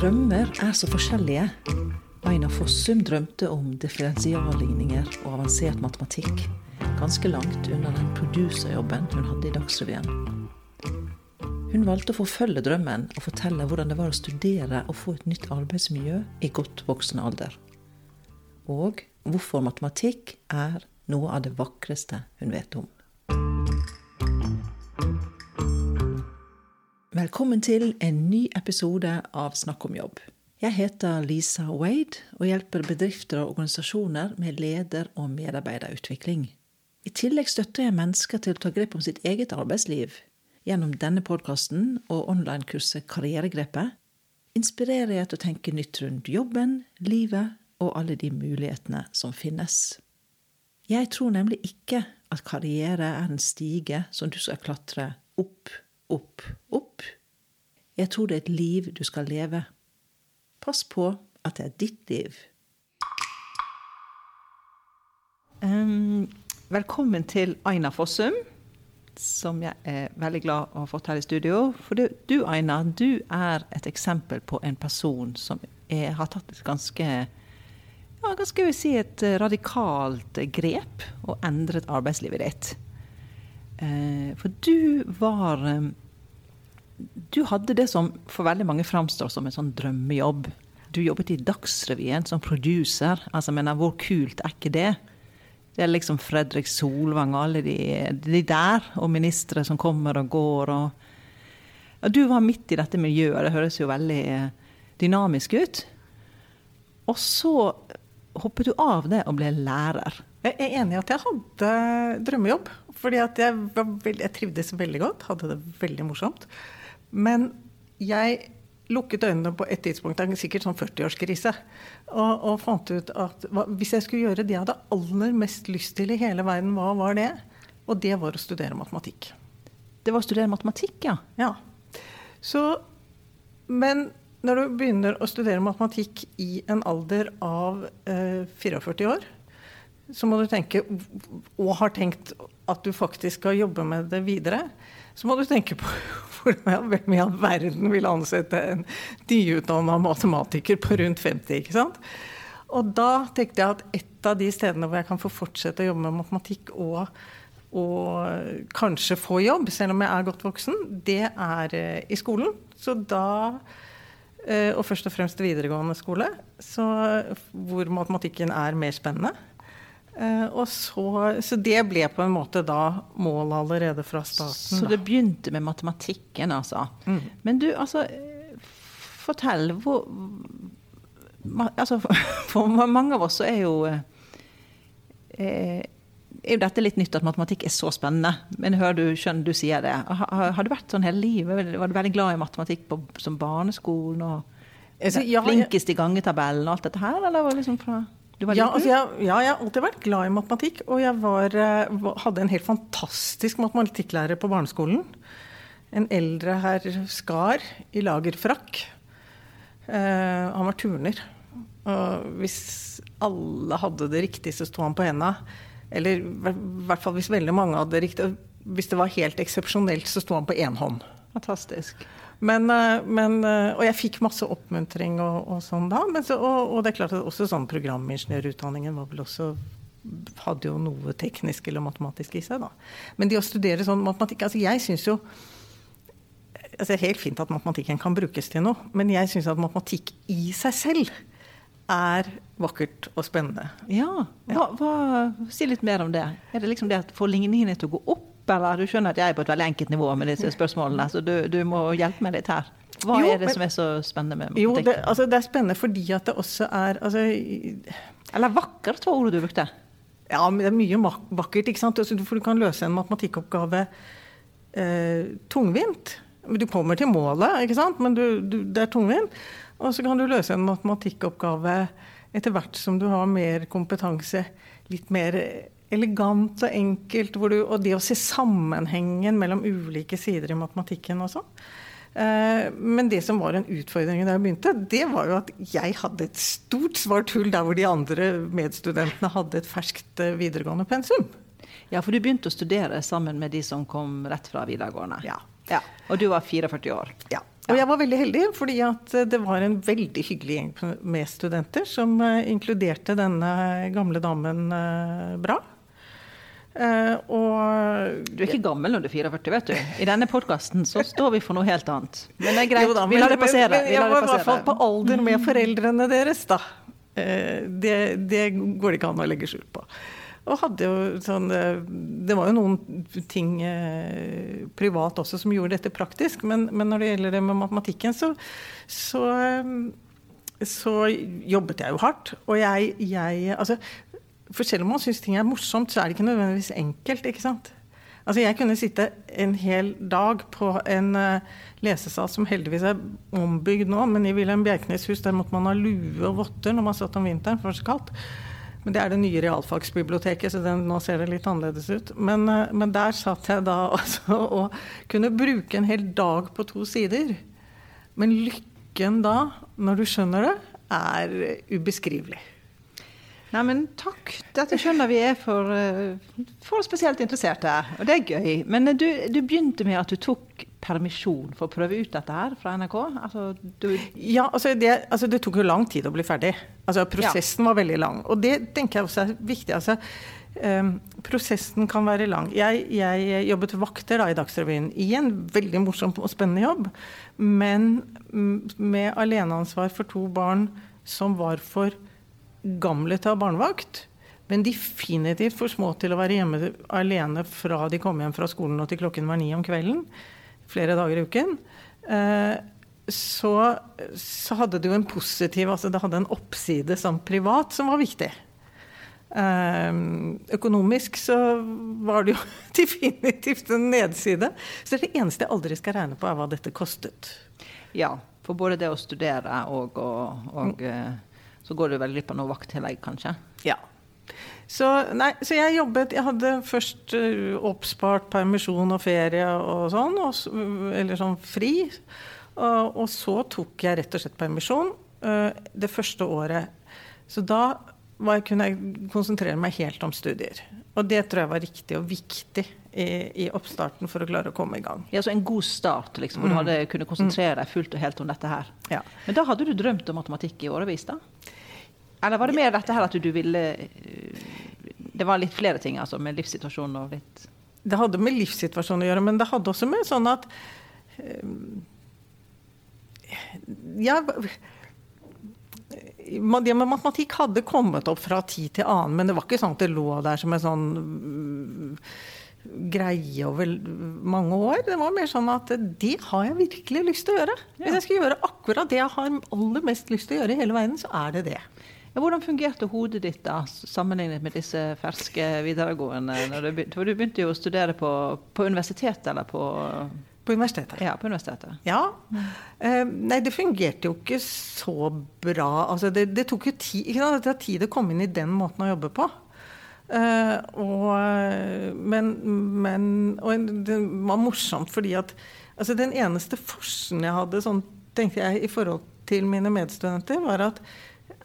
Drømmer er så forskjellige. Aina Fossum drømte om differensialligninger og avansert matematikk. Ganske langt unna den producerjobben hun hadde i Dagsrevyen. Hun valgte å forfølge drømmen og fortelle hvordan det var å studere og få et nytt arbeidsmiljø i godt voksen alder. Og hvorfor matematikk er noe av det vakreste hun vet om. Velkommen til en ny episode av Snakk om jobb. Jeg heter Lisa Wade og hjelper bedrifter og organisasjoner med leder- og medarbeiderutvikling. I tillegg støtter jeg mennesker til å ta grep om sitt eget arbeidsliv. Gjennom denne podkasten og online-kurset Karrieregrepet inspirerer jeg til å tenke nytt rundt jobben, livet og alle de mulighetene som finnes. Jeg tror nemlig ikke at karriere er en stige som du skal klatre opp opp, opp. Jeg tror det er et liv du skal leve. Pass på at det er ditt liv. Um, velkommen til Aina Fossum, som jeg er veldig glad å ha fått her i studio. For du, du Aina, du er et eksempel på en person som er, har tatt et ganske ja, ganske vil si et radikalt grep og endret arbeidslivet ditt. Eh, for du var eh, Du hadde det som for veldig mange framstår som en sånn drømmejobb. Du jobbet i Dagsrevyen som producer. Altså, mener, hvor kult er ikke det? Det er liksom Fredrik Solvang og alle de, de der, og ministre som kommer og går. Og, du var midt i dette miljøet. Det høres jo veldig eh, dynamisk ut. Og så hoppet du av det og ble lærer. Jeg er enig i at jeg hadde drømmejobb. Fordi jeg, jeg, trivdes veldig godt, hadde det veldig morsomt. Men jeg lukket øynene på et tidspunkt, det er sikkert sånn 40-årskrise, og, og, fant ut at hva, hvis jeg skulle gjøre det jeg hadde aller mest lyst til i hele verden, hva var det? Og det var å studere matematikk. Det var å studere matematikk, ja? Ja. Så, men når du begynner å studere matematikk i en alder av eh, 44 år, så må du tenke, og har tenkt at du faktisk skal jobbe med det videre, så må du tenke på hvem i all verden vil ansette en nyutdanna matematiker på rundt 50. ikke sant? Og da tenkte jeg at et av de stedene hvor jeg kan få fortsette å jobbe med matematikk og, og kanskje få jobb, selv om jeg er godt voksen, det er eh, i skolen. Så da eh, Og først og fremst videregående skole, så, hvor matematikken er mer spennende. Uh, så, så, det ble på en måte da målet allerede fra starten. Så det begynte med matematikken, altså. Mm. Men du, altså Fortell. Hvor altså, For mange av oss så er jo eh, er jo dette litt nytt at matematikk er så spennende. Men hører du, skjønner du sier det. Har, har, du vært sånn hele livet? Var du veldig glad i matematikk på, som barneskolen? og altså, ja, Flinkest i gangetabellen og alt dette her? Eller var det liksom fra ja, altså jeg, ja, jeg, har alltid vært glad i matematikk. Og jeg var, eh, hadde en helt fantastisk matematikklærer på barneskolen. En eldre herr Skar i lagerfrakk. Eh, han var turner. Og hvis alle hadde det riktig, så sto han på henda. Eller i hvert fall hvis veldig mange hadde det riktig. Hvis det var helt eksepsjonelt, så sto han på én hånd. Fantastisk. Men, eh, men, eh, og jeg fikk masse oppmuntring og, og sånn da. Så, og, og, det er klart at også sånn programingeniørutdanningen var vel også hadde jo noe teknisk eller matematisk i seg, da. Men det å studere sånn matematikk Altså jeg syns jo altså Det er helt fint at matematikken kan brukes til noe, men jeg syns at matematikk i seg selv er vakkert og spennende. Ja, hva, hva, Si litt mer om det. Er det liksom det at få ligningene til å gå opp? Eller du skjønner at jeg er på et veldig enkelt nivå med disse spørsmålene, så du, du må hjelpe meg litt her. Hva jo, er det men, som er så spennende med matematikk? Jo, det, altså, det, er spennende fordi at det også er altså, Eller vakkert var ordet du brukte. Ja, men det er mye vakkert. ikke sant? Altså, for du kan løse en matematikkoppgave eh, tungvint. Du kommer til målet, ikke sant? men du, du, det er tungvint. Og så kan du løse en matematikkoppgave etter hvert som du har mer kompetanse, litt mer elegant og enkelt, du, og det å se sammenhengen mellom ulike sider i matematikken og sånn. Eh, men det som var en utfordring da jeg begynte, det var jo at jeg hadde et stort svart hull der hvor de andre medstudentene hadde et ferskt eh, videregående pensum. Ja, for du begynte å studere sammen med de som kom rett fra videregående. Ja. ja. Og du var 44 år. Ja. Og jeg var veldig heldig, fordi at det var en veldig hyggelig gjeng med studenter som eh, inkluderte denne gamle damen eh, bra. Uh, og Du er ikke gammel når du er 44, vet du. I denne podkasten så står vi for noe helt annet. Men det er greit, da, vi lar det passere. Men, men jeg var i hvert fall på alder med foreldrene deres, da. Uh, det, det, går det ikke an å legge skjul på. Og hadde jo sånn Det var jo noen ting eh, privat også som gjorde dette praktisk, men, men, når det gjelder det med matematikken, så, så, så jobbet jeg jo hardt. Og jeg, jeg altså, for selv om man syns ting er morsomt, så er det ikke nødvendigvis enkelt. ikke sant? Altså Jeg kunne sitte en hel dag på en uh, lesesal som heldigvis er ombygd nå, men i Wilhelm Bjerknes hus der måtte man ha lue og votter når man satt om vinteren, for det var så kaldt. Men det er det nye realfagsbiblioteket, så den, nå ser det litt annerledes ut. Men, uh, men der satt jeg da altså og kunne bruke en hel dag på to sider. Men lykken da, når du skjønner det, er ubeskrivelig. Nei, men takk. Dette skjønner vi er for, eh, for spesielt interesserte. Og det er gøy. Men eh, du, du, begynte med at du tok permisjon for å prøve ut dette her fra NRK? Altså, du... Ja, altså det, altså det, tok jo lang tid å bli ferdig. Altså Prosessen ja. var veldig lang. Og det tenker jeg også er viktig. altså um, Prosessen kan være lang. Jeg, jeg jobbet vakter da i Dagsrevyen i en veldig morsom og spennende jobb. Men med aleneansvar for to barn som var for gamle til å ha barnevakt, men definitivt for små til å være hjemme alene fra de kom hjem fra skolen og til klokken var ni om kvelden, flere dager i uken. Eh, så, så hadde det jo en positiv altså Det hadde en oppside som privat som var viktig. Eh, økonomisk så var det jo definitivt en nedside. Så det eneste jeg aldri skal regne på, er hva dette kostet. Ja, for både det å studere og, og, og mm så går du vel glipp av noe vakttillegg, kanskje? Ja. Så, nei, så, jeg jobbet Jeg hadde først uh, oppspart permisjon og ferie og sånn, og, eller sånn fri. Og, og, så tok jeg rett og slett permisjon uh, det første året. Så da jeg, kunne jeg konsentrere meg helt om studier. Og det tror jeg var riktig og viktig i, i oppstarten for å klare å komme i gang. Ja, Så en god start, liksom, hvor mm. du hadde kunnet konsentrere deg fullt og helt om dette her. Ja. Men da hadde du drømt om matematikk i årevis, da? Eller var det mer dette her at du ville eh, Det var litt flere ting, altså, med livssituasjonen og litt Det hadde med livssituasjonen å gjøre, men det hadde også med sånn at um, Ja det med matematikk hadde kommet opp fra tid til annen, men det var ikke sånn at det lå der som en sånn greie over mange år. Det var mer sånn at det har jeg virkelig lyst til å gjøre. Hvis jeg skal gjøre akkurat det jeg har aller mest lyst til å gjøre i hele verden, så er det det. Ja, hvordan fungerte hodet ditt da, sammenlignet med disse ferske videregående? Du for du begynte jo å studere på, på universitetet, eller på På universitetet. Ja, på universitetet. Ja. Eh, nei, det fungerte jo ikke så bra. Altså, det, det, tok jo tid, det tar tid å komme inn i den måten å jobbe på. Eh, og, men, men og det var morsomt fordi at altså, den eneste forskjellen jeg hadde, sånn tenkte jeg, i forhold til mine medstudenter, var at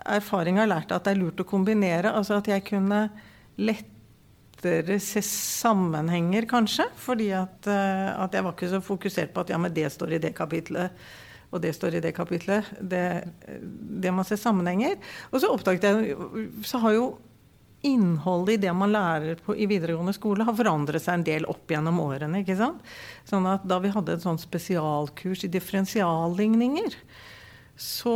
erfaring har lært at det er lurt å kombinere. Altså at jeg kunne lettere se sammenhenger, kanskje. Fordi at, uh, at jeg var ikke så fokusert på at ja, men det står i det kapitlet. Og det står i det kapitlet. Det, det man ser sammenhenger. Og så oppdaget jeg Så har jo innholdet i det man lærer på, i videregående skole, har forandret seg en del opp gjennom årene. ikke sant? Sånn at da vi hadde et sånn spesialkurs i differensialligninger, så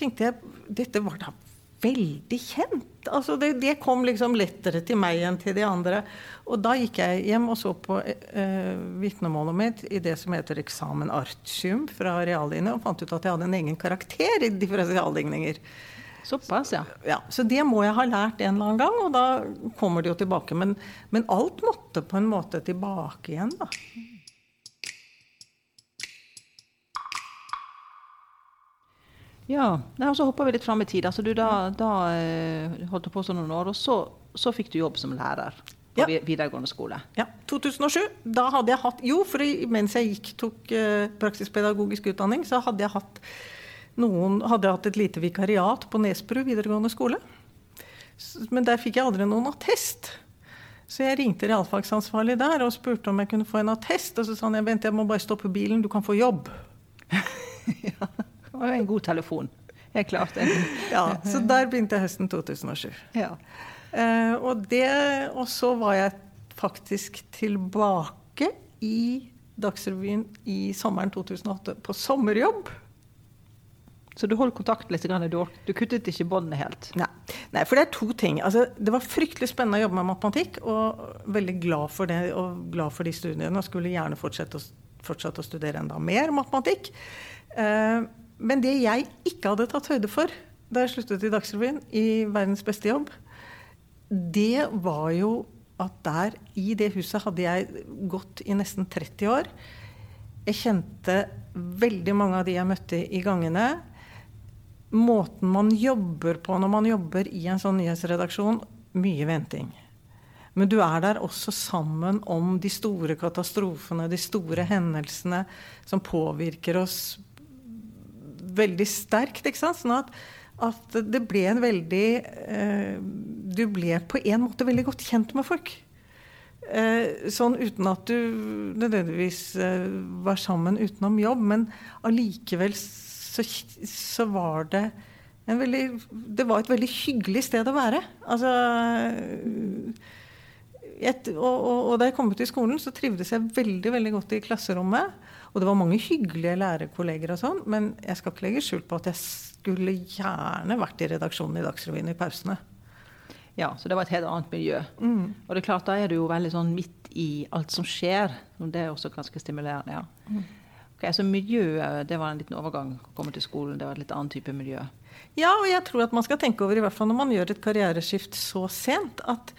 tenkte jeg dette var da veldig kjent. Altså det, det, kom liksom lettere til meg enn til de andre. Og da gikk jeg hjem og så på eh, vitnemålet mitt i det som heter eksamen artium fra reallinje, og fant ut at jeg hadde en egen karakter i differensialligninger. Såpass, ja. ja. Så det må jeg ha lært en eller annen gang, og da kommer det jo tilbake. Men, men alt måtte på en måte tilbake igjen, da. Ja, og så hoppa vi litt fram i tid. Altså, du da, da holdt holdt på sånn noen år, og så, så, fikk du jobb som lærer på ja. videregående skole. Ja. 2007. Da hadde jeg hatt Jo, for mens jeg gikk, tok uh, praksispedagogisk utdanning, så hadde jeg hatt noen Hadde jeg hatt et lite vikariat på Nesbru videregående skole. Men der fikk jeg aldri noen attest. Så jeg ringte realfagsansvarlig der og spurte om jeg kunne få en attest. Og så sa han jeg vent, jeg må bare stoppe bilen, du kan få jobb. Var en god telefon. Helt klart. ja, så der begynte jeg høsten 2007. Ja. Eh, og, det, og så var jeg faktisk tilbake i Dagsrevyen i sommeren 2008 på sommerjobb. Så du holdt kontakt litt? Du, du kuttet ikke båndene helt? Nei. Nei. for det er to ting. Altså, det var fryktelig spennende å jobbe med matematikk, og veldig glad for det, og glad for de studiene. Og skulle gjerne fortsette å, fortsette å studere enda mer matematikk. Eh, men det jeg ikke hadde tatt høyde for da jeg sluttet i Dagsrevyen, i Verdens beste jobb, det var jo at der, i det huset, hadde jeg gått i nesten 30 år. Jeg kjente veldig mange av de jeg møtte i gangene måten man jobber på når man jobber i en sånn nyhetsredaksjon, mye venting. Men du er der også sammen om de store katastrofene, de store hendelsene som påvirker oss veldig sterkt. ikke sant? Sånn at, at det ble en veldig eh, Du ble på en måte veldig godt kjent med folk. Eh, sånn uten at du nødvendigvis eh, var sammen utenom jobb, men allikevel så, så var det veldig, det var et veldig hyggelig sted å være. Altså, et, og, og, og, da jeg kom ut i skolen, så trivdes jeg veldig veldig godt i klasserommet. Og det var mange hyggelige lærerkolleger, og sånn, men jeg skal ikke legge skjul på at jeg skulle gjerne vært i redaksjonen i Dagsrevyen i pausene. Ja, så det var et helt annet miljø. Mm. Og det er klart, da er du jo veldig sånn midt i alt som skjer. og Det er også ganske stimulerende. ja. Mm. Okay, så miljøet det var en liten overgang å komme til skolen? Det var et litt annen type miljø? Ja, og jeg tror at man skal tenke over, i hvert fall når man gjør et karriereskift så sent, at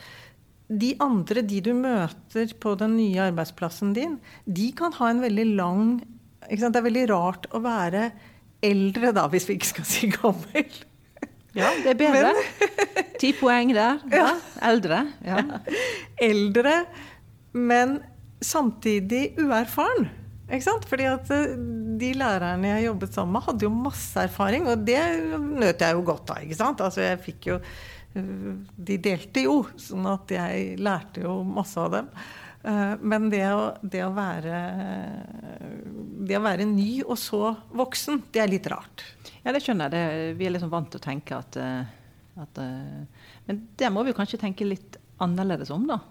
de andre, de du møter på den nye arbeidsplassen din, de kan ha en veldig lang Det er veldig rart å være eldre, da, hvis vi ikke skal si gammel. Ja, det er bedre. Ti poeng der. Ja. Eldre. Ja. Eldre, men samtidig uerfaren. Ikke sant? Fordi at eh, de lærerne jeg jobbet sammen med, hadde jo masse erfaring, og det nøt jeg jo godt av. ikke sant? Altså jeg fikk jo De delte jo, sånn at jeg lærte jo masse av dem. Eh, men det å, det å, være Det å være ny og så voksen, det er litt rart. Ja, det skjønner jeg. Det, vi er liksom vant til å tenke at, at Men det må vi kanskje tenke litt annerledes om, da.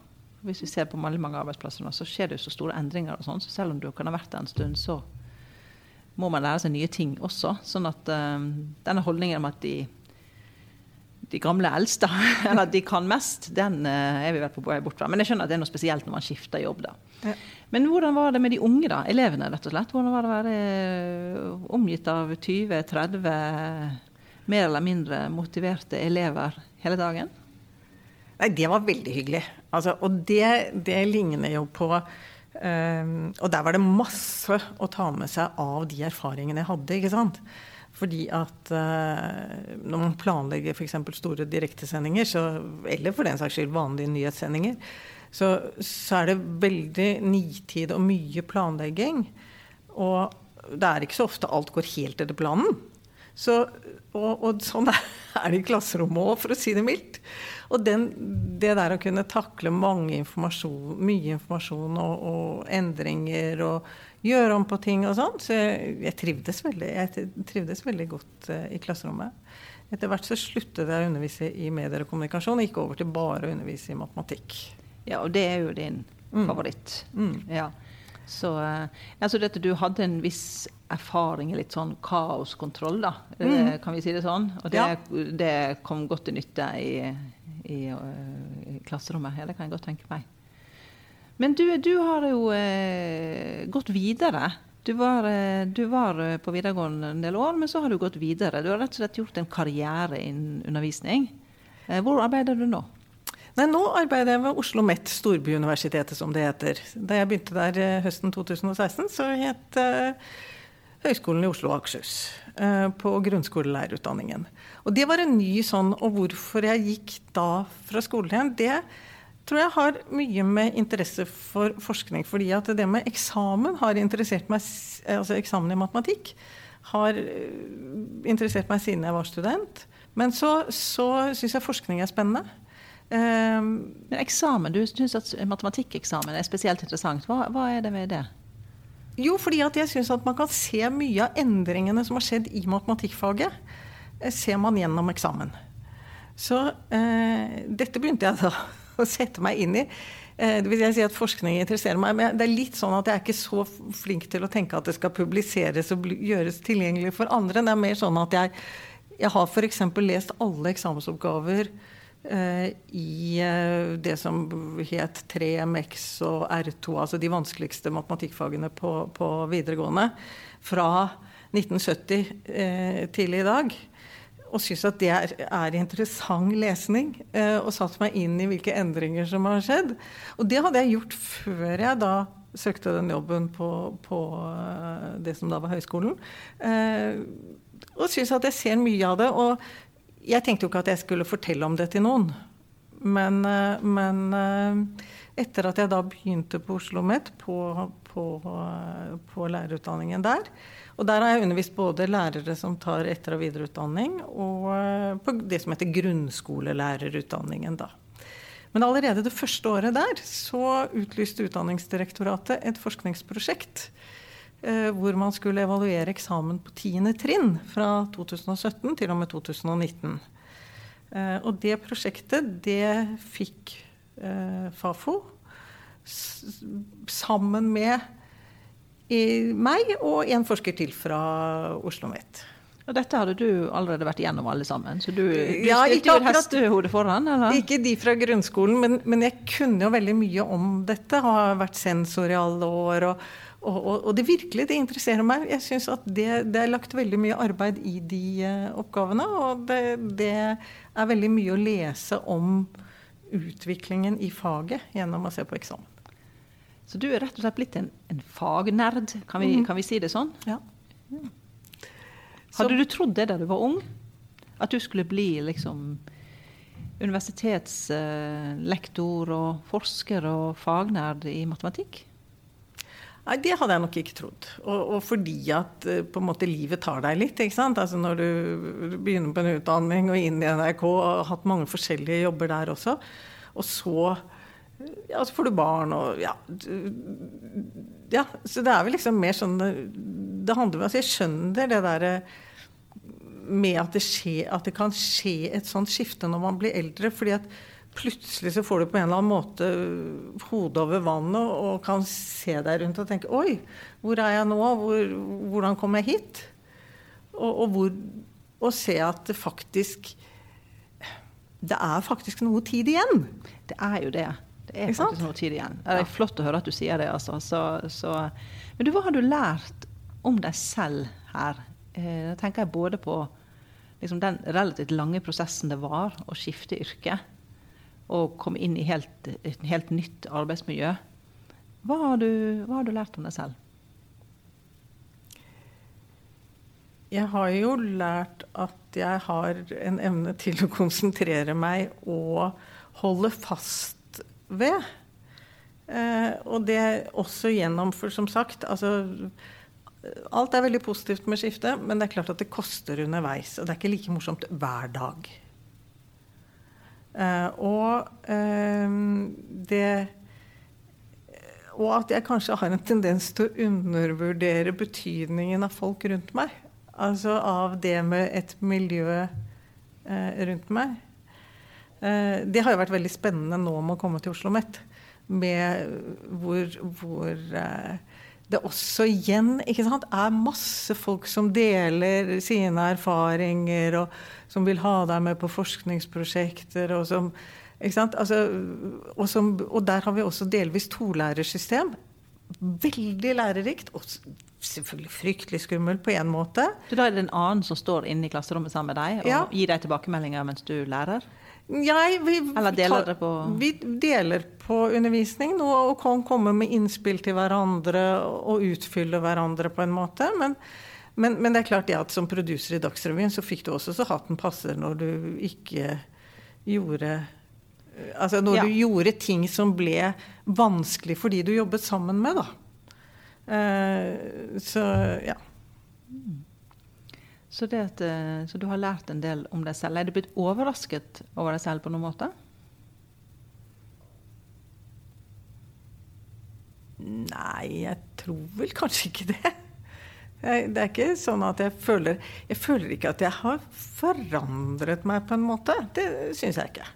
Hvis vi ser på mange, mange arbeidsplasser nå, så skjer det jo så store endringer. og sånn, så Selv om du kan ha vært der en stund, så må man lære seg nye ting også. Sånn at denne holdningen om at de, de gamle eldste, eller de kan mest, den uh, er vi vel på vei bort fra. Men jeg skjønner at det er noe spesielt når man skifter jobb. da. Ja. Men hvordan var det med de unge, da? Elevene, rett og slett? Hvordan var det å være eh, omgitt av 20-30 mer eller mindre motiverte elever hele dagen? Nei, det var veldig hyggelig. Altså, og det, det, ligner jo på um, Og der var det masse å ta med seg av de erfaringene jeg hadde. ikke sant? Fordi at uh, når man planlegger f.eks. store direktesendinger, så, eller for den saks skyld vanlige nyhetssendinger, så, så, er det veldig nitid og mye planlegging. Og det er ikke så ofte alt går helt etter planen. Så, og, og, sånn er det i klasserommet òg, for å si det mildt. Og den, det der å kunne takle informasjon, mye informasjon og, og, endringer og gjøre om på ting og sånn, så jeg, jeg, trivdes veldig, jeg trivdes veldig godt uh, i klasserommet. Etter hvert så sluttet jeg å undervise i medier og kommunikasjon og gikk over til bare å undervise i matematikk. Ja, og det er jo din mm. favoritt. Mm. Ja. Så altså dette, du hadde en viss erfaring i litt sånn kaoskontroll, da. Mm. Kan vi si det sånn? Og det, ja. det kom godt til nytte i, i, i, klasserommet. Ja, det kan jeg godt tenke meg. Men du, du har jo eh, gått videre. Du var, eh, du var, på videregående en del år, men så har du gått videre. Du har rett og slett gjort en karriere innen undervisning. Eh, hvor arbeider du nå? Nei, Nå arbeider jeg ved Oslo OsloMet, storbyuniversitetet som det heter. Da jeg begynte der eh, høsten 2016, så het Høgskolen i Oslo og Akershus. På grunnskolelærerutdanningen. Og det var en ny sånn Og hvorfor jeg gikk da fra skolen igjen, det tror jeg har mye med interesse for forskning. fordi at det med eksamen har interessert meg, altså eksamen i matematikk har interessert meg siden jeg var student. Men så, så syns jeg forskning er spennende. Um, Men eksamen, du syns at matematikkeksamen er spesielt interessant. Hva, hva er det med det? jo, fordi at jeg syns at man kan se mye av endringene som har skjedd i matematikkfaget, eh, ser man gjennom eksamen. Så uh, dette begynte jeg da å sette meg inn i. Eh, det vil jeg si at Forskning interesserer meg, men det er litt sånn at jeg er ikke så flink til å tenke at det skal publiseres og gjøres tilgjengelig for andre. Det er mer sånn at jeg, jeg har f.eks. lest alle eksamensoppgaver eh, i eh, det som het 3MX og R2, altså de vanskeligste matematikkfagene på, på videregående, fra 1970 eh, til i dag og syntes at det er, er interessant lesning. Eh, og satt meg inn i hvilke endringer som har skjedd. Og det hadde jeg gjort før jeg da søkte den jobben på, på eh, det som da var høyskolen. Eh, og syns at jeg ser mye av det. Og jeg tenkte jo ikke at jeg skulle fortelle om det til noen. Men, eh, men eh, etter at jeg da begynte på Oslo OsloMet, på, på, på lærerutdanningen der, og der har jeg undervist både lærere som tar etter- og videreutdanning, og eh, på det som heter grunnskolelærerutdanningen, da. Men allerede det første året der så utlyste Utdanningsdirektoratet et forskningsprosjekt eh, hvor man skulle evaluere eksamen på tiende trinn fra 2017 til og med 2019. Eh, og det prosjektet, det fikk eh, Fafo sammen med meg og en forsker til fra Oslo OsloMet. Og dette hadde du allerede vært igjennom alle sammen? Så du, du ja, stilte jo hestehodet foran? eller? Ikke de fra grunnskolen, men, men, jeg kunne jo veldig mye om dette. Har vært sensor i alle år. Og, og, og, og det virkelig, det interesserer meg. Jeg syns at det, det, er lagt veldig mye arbeid i de uh, oppgavene. Og det, det, er veldig mye å lese om utviklingen i faget gjennom å se på eksamen. Så du er rett og slett blitt en, en fagnerd, kan vi, mm. kan vi, si det sånn? Ja. Mm. Hadde du trodd det da du var ung? At du skulle bli liksom universitetslektor og forsker og fagnerd i matematikk? Nei, det hadde jeg nok ikke trodd. Og, og fordi at eh, på en måte livet tar deg litt. ikke sant? Altså Når du begynner på en utdanning og inn i NRK og har hatt mange forskjellige jobber der også, og så ja, så får du barn og ja, ja. Så det er vel liksom mer sånn Det handler om altså Jeg skjønner det derre med at det, skje, at det, kan skje et sånt skifte når man blir eldre. fordi at plutselig så får du på en eller annen måte hodet over vannet og kan se deg rundt og tenke Oi, hvor er jeg nå? Hvor, hvordan kom jeg hit? Og, og, hvor, og se at det faktisk Det er faktisk noe tid igjen. Det er jo det. Det er faktisk noe tid igjen. Det er flott å høre at du sier det. Altså. Så, så. Men du, hva har du lært om deg selv her? Eh, da tenker jeg både på liksom, den relativt lange prosessen det var å skifte yrke. Og komme inn i helt, et helt nytt arbeidsmiljø. Hva har, du, hva har du lært om deg selv? Jeg har jo lært at jeg har en evne til å konsentrere meg og holde fast ved. Eh, og det også gjennom, for som sagt altså, Alt er veldig positivt med skiftet, men det er klart at det koster underveis. Og det er ikke like morsomt hver dag. Eh, og eh, det Og at jeg kanskje har en tendens til å undervurdere betydningen av folk rundt meg. Altså av det med et miljø eh, rundt meg. Det har jo vært veldig spennende nå med å komme til Oslo OsloMet. Med hvor, hvor det også igjen sant, er masse folk som deler sine erfaringer, og som vil ha deg med på forskningsprosjekter. Og, som, altså, og, som, og der har vi også delvis tolærersystem. Veldig lærerikt. Og selvfølgelig fryktelig skummelt på én måte. Så da er det en annen som står inne i klasserommet sammen med deg og ja. gir deg tilbakemeldinger mens du lærer? Nei, vi, Eller deler dere på Vi deler på undervisning nå og kan komme med innspill til hverandre og utfylle hverandre på en måte. Men, men, men det er klart det at som produser i Dagsrevyen så fikk du også så hatten passer når du ikke gjorde Altså når ja. du gjorde ting som ble vanskelig for de du jobbet sammen med, da. Uh, så ja. Så, at, eh, så, du har lært en del om deg selv. Er du blitt overrasket over deg selv på noen måte? Nei, jeg tror vel kanskje ikke det. Det er ikke sånn at jeg føler Jeg føler ikke at jeg har forandret meg på en måte. Det syns jeg ikke.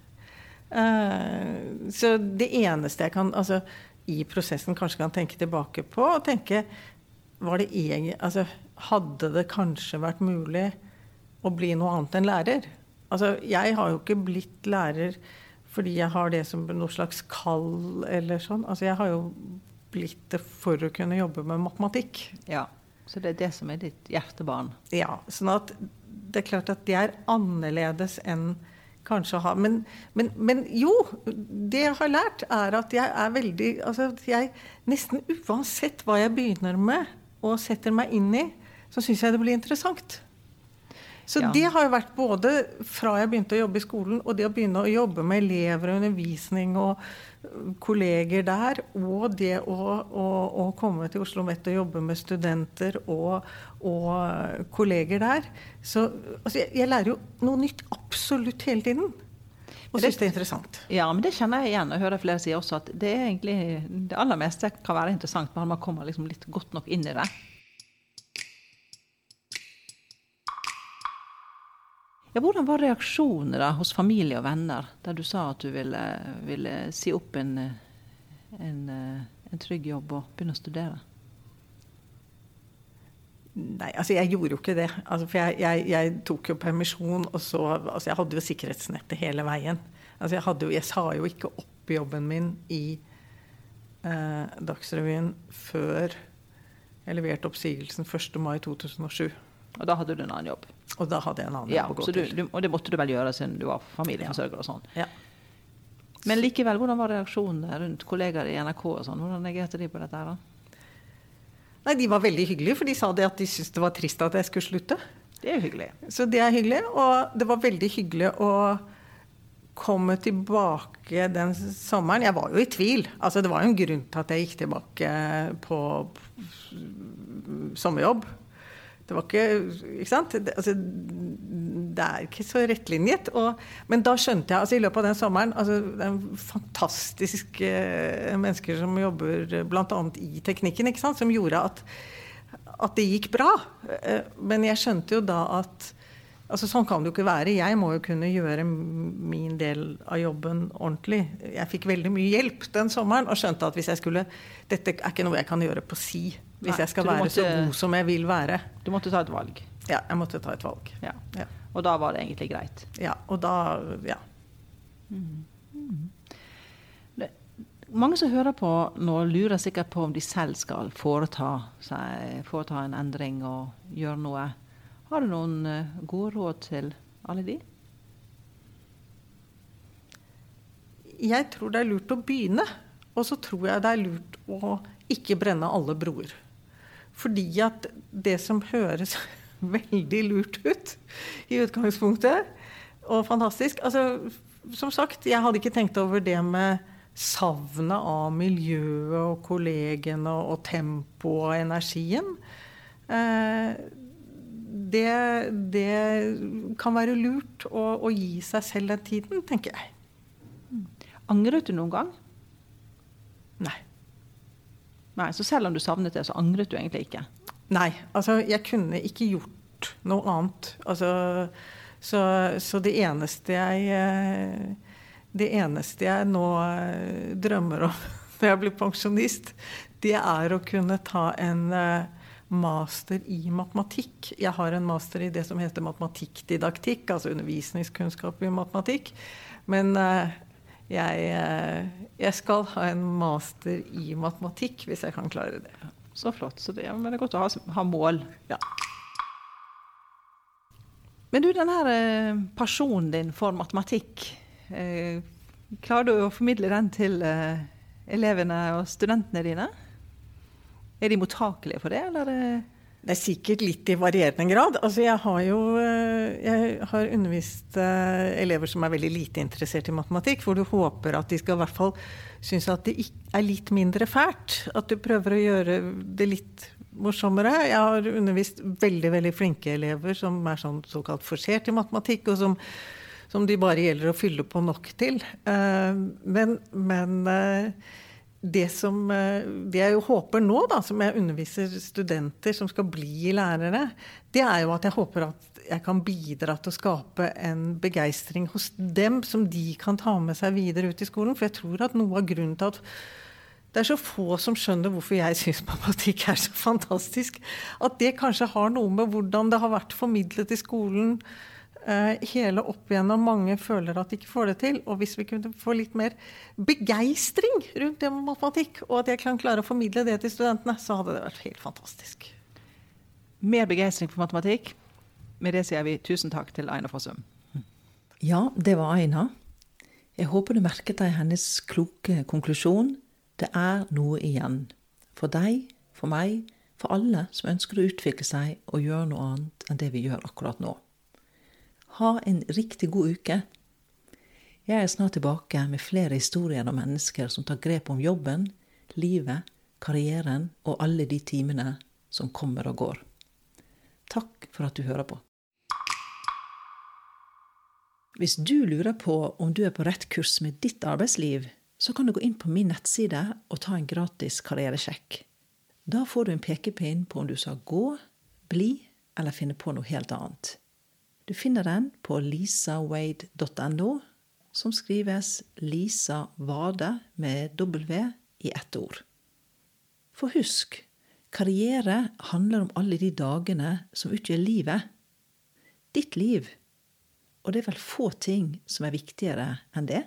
Eh, så det eneste jeg kan altså, i prosessen kanskje kan tenke tilbake på, og tenke var det egentlig, altså, hadde det kanskje vært mulig å bli noe annet enn lærer? Altså, jeg har jo ikke blitt lærer fordi jeg har det som noe slags kall eller sånn. Altså, jeg har jo blitt det for å kunne jobbe med matematikk. Ja. Så det er det som er ditt hjertebarn? Ja. sånn at det er klart at det er annerledes enn kanskje å ha men, men, men, jo, det jeg har lært, er at jeg er veldig Altså jeg nesten uansett hva jeg begynner med og setter meg inn i, så syns jeg det blir interessant. Så ja. det har jo vært både fra jeg begynte å jobbe i skolen, og det å begynne å jobbe med elever og undervisning og kolleger der, og det å, å, å komme til Oslo Mett og jobbe med studenter og, og kolleger der. Så altså, jeg, jeg, lærer jo noe nytt absolutt hele tiden. Og syns det er interessant. Ja, men det kjenner jeg igjen. Jeg hører flere si også at det er egentlig det aller meste kan være interessant, bare man kommer liksom litt godt nok inn i det. Ja, hvordan var reaksjonene da, hos familie og venner da du sa at du ville, ville si opp en, en, en, trygg jobb og begynne å studere? Nei, altså jeg gjorde jo ikke det. Altså, for jeg, jeg, jeg, tok jo permisjon, og så Altså jeg hadde jo sikkerhetsnettet hele veien. Altså jeg, jo, jeg sa jo ikke opp jobben min i eh, Dagsrevyen før jeg leverte oppsigelsen 1. mai 2007. Og da hadde du en annen jobb? Og da hadde jeg en annen ja, jobb å gå til. Du, og det måtte du vel gjøre siden du var familieforsørger og sånn. Ja. Men likevel, hvordan var reaksjonene rundt kollegaer i NRK og sånn? Hvordan reagerte de på dette her, da? Nei, De var veldig hyggelige, for de sa det at de syntes det var trist at jeg skulle slutte. Det er jo hyggelig. Så det er hyggelig. Og det var veldig hyggelig å komme tilbake den sommeren. Jeg var jo i tvil. Altså, det var jo en grunn til at jeg gikk tilbake på sommerjobb. Det var ikke Ikke sant? Det, altså, det er ikke så rettlinjet. Og, men da skjønte jeg altså I løpet av den sommeren altså, Det er fantastiske eh, mennesker som jobber bl.a. i teknikken, ikke sant? som gjorde at, at det gikk bra. Eh, men jeg skjønte jo da at Altså, sånn kan det jo ikke være. Jeg må jo kunne gjøre min del av jobben ordentlig. Jeg fikk veldig mye hjelp den sommeren og skjønte at hvis jeg skulle Dette er ikke noe jeg kan gjøre på si hvis Nei, jeg skal så være måtte, så god som jeg vil være. Du måtte ta et valg? Ja, jeg måtte ta et valg. Ja. Ja. Og da var det egentlig greit? Ja. Og da Ja. Mm. Mm. Det, mange som hører på nå, lurer sikkert på om de selv skal foreta, seg, foreta en endring og gjøre noe har du noen eh, gode råd til alle de? Jeg tror det er lurt å begynne. Og så tror jeg det er lurt å ikke brenne alle broer. Fordi at det som høres veldig lurt ut i utgangspunktet, og fantastisk altså, Som sagt, jeg hadde ikke tenkt over det med savnet av miljøet og kollegene og, tempoet og energien. Eh, det, det, kan være lurt å, å, gi seg selv den tiden, tenker jeg. Angret du noen gang? Nei. Nei, Så selv om du savnet det, så angret du egentlig ikke? Nei. Altså, jeg kunne ikke gjort noe annet. Altså, så, så, det eneste jeg eh, Det eneste jeg nå eh, drømmer om når jeg blir pensjonist, det er å kunne ta en uh, master i matematikk. Jeg har en master i det som heter matematikkdidaktikk, altså undervisningskunnskap i matematikk. Men jeg, uh, jeg, skal ha en master i matematikk hvis jeg kan klare det. Så flott. Så det, men det er godt å ha, ha mål. Ja. Men du, den her uh, din for matematikk, klarer du å formidle den til elevene og studentene dine? Er de mottakelige for det, eller? Det er sikkert litt i varierende grad. Altså, jeg har jo eh, jeg har undervist uh, elever som er veldig lite interessert i matematikk, hvor du håper at de skal i hvert fall synes at det er litt mindre fælt. At du prøver å gjøre det litt morsommere. Jeg har undervist veldig veldig flinke elever som er sånn såkalt forsert i matematikk, og som, som de bare gjelder å fylle på nok til. Uh, men, men det som eh, det jeg håper nå, da, som jeg underviser studenter som skal bli lærere, det er jo at jeg håper at jeg kan bidra til å skape en begeistring hos dem som de kan ta med seg videre ut i skolen. For jeg tror at noe av grunnen til at det er så få som skjønner hvorfor jeg syns matematikk er så fantastisk, at det kanskje har noe med hvordan det har vært formidlet i skolen hele opp igjennom. Mange føler at de ikke får det til. Og hvis vi kunne få litt mer begeistring rundt det med matematikk, og at jeg kan klare å formidle det til studentene, så hadde det vært helt fantastisk. Mer begeistring for matematikk. Med det sier vi tusen takk til Aina Fossum. Ja, det var Aina. Jeg håper du merket deg hennes kloke konklusjon. Det er noe igjen. For deg, for meg, for alle som ønsker å utvikle seg og gjøre noe annet enn det vi gjør akkurat nå. Ha en riktig god uke. Jeg er snart tilbake med flere historier om mennesker som tar grep om jobben, livet, karrieren og alle de timene som kommer og går. Takk for at du hører på. Hvis du lurer på om du er på rett kurs med ditt arbeidsliv, så kan du gå inn på min nettside og ta en gratis karrieresjekk. Da får du en pekepinn på om du skal gå, bli eller finne på noe helt annet. Du finner den på lisawade.no, som skrives Lisa Vade med W i ett ord. For husk, karriere handler om alle de dagene som utgjør livet. Ditt liv. Og det er vel få ting som er viktigere enn det?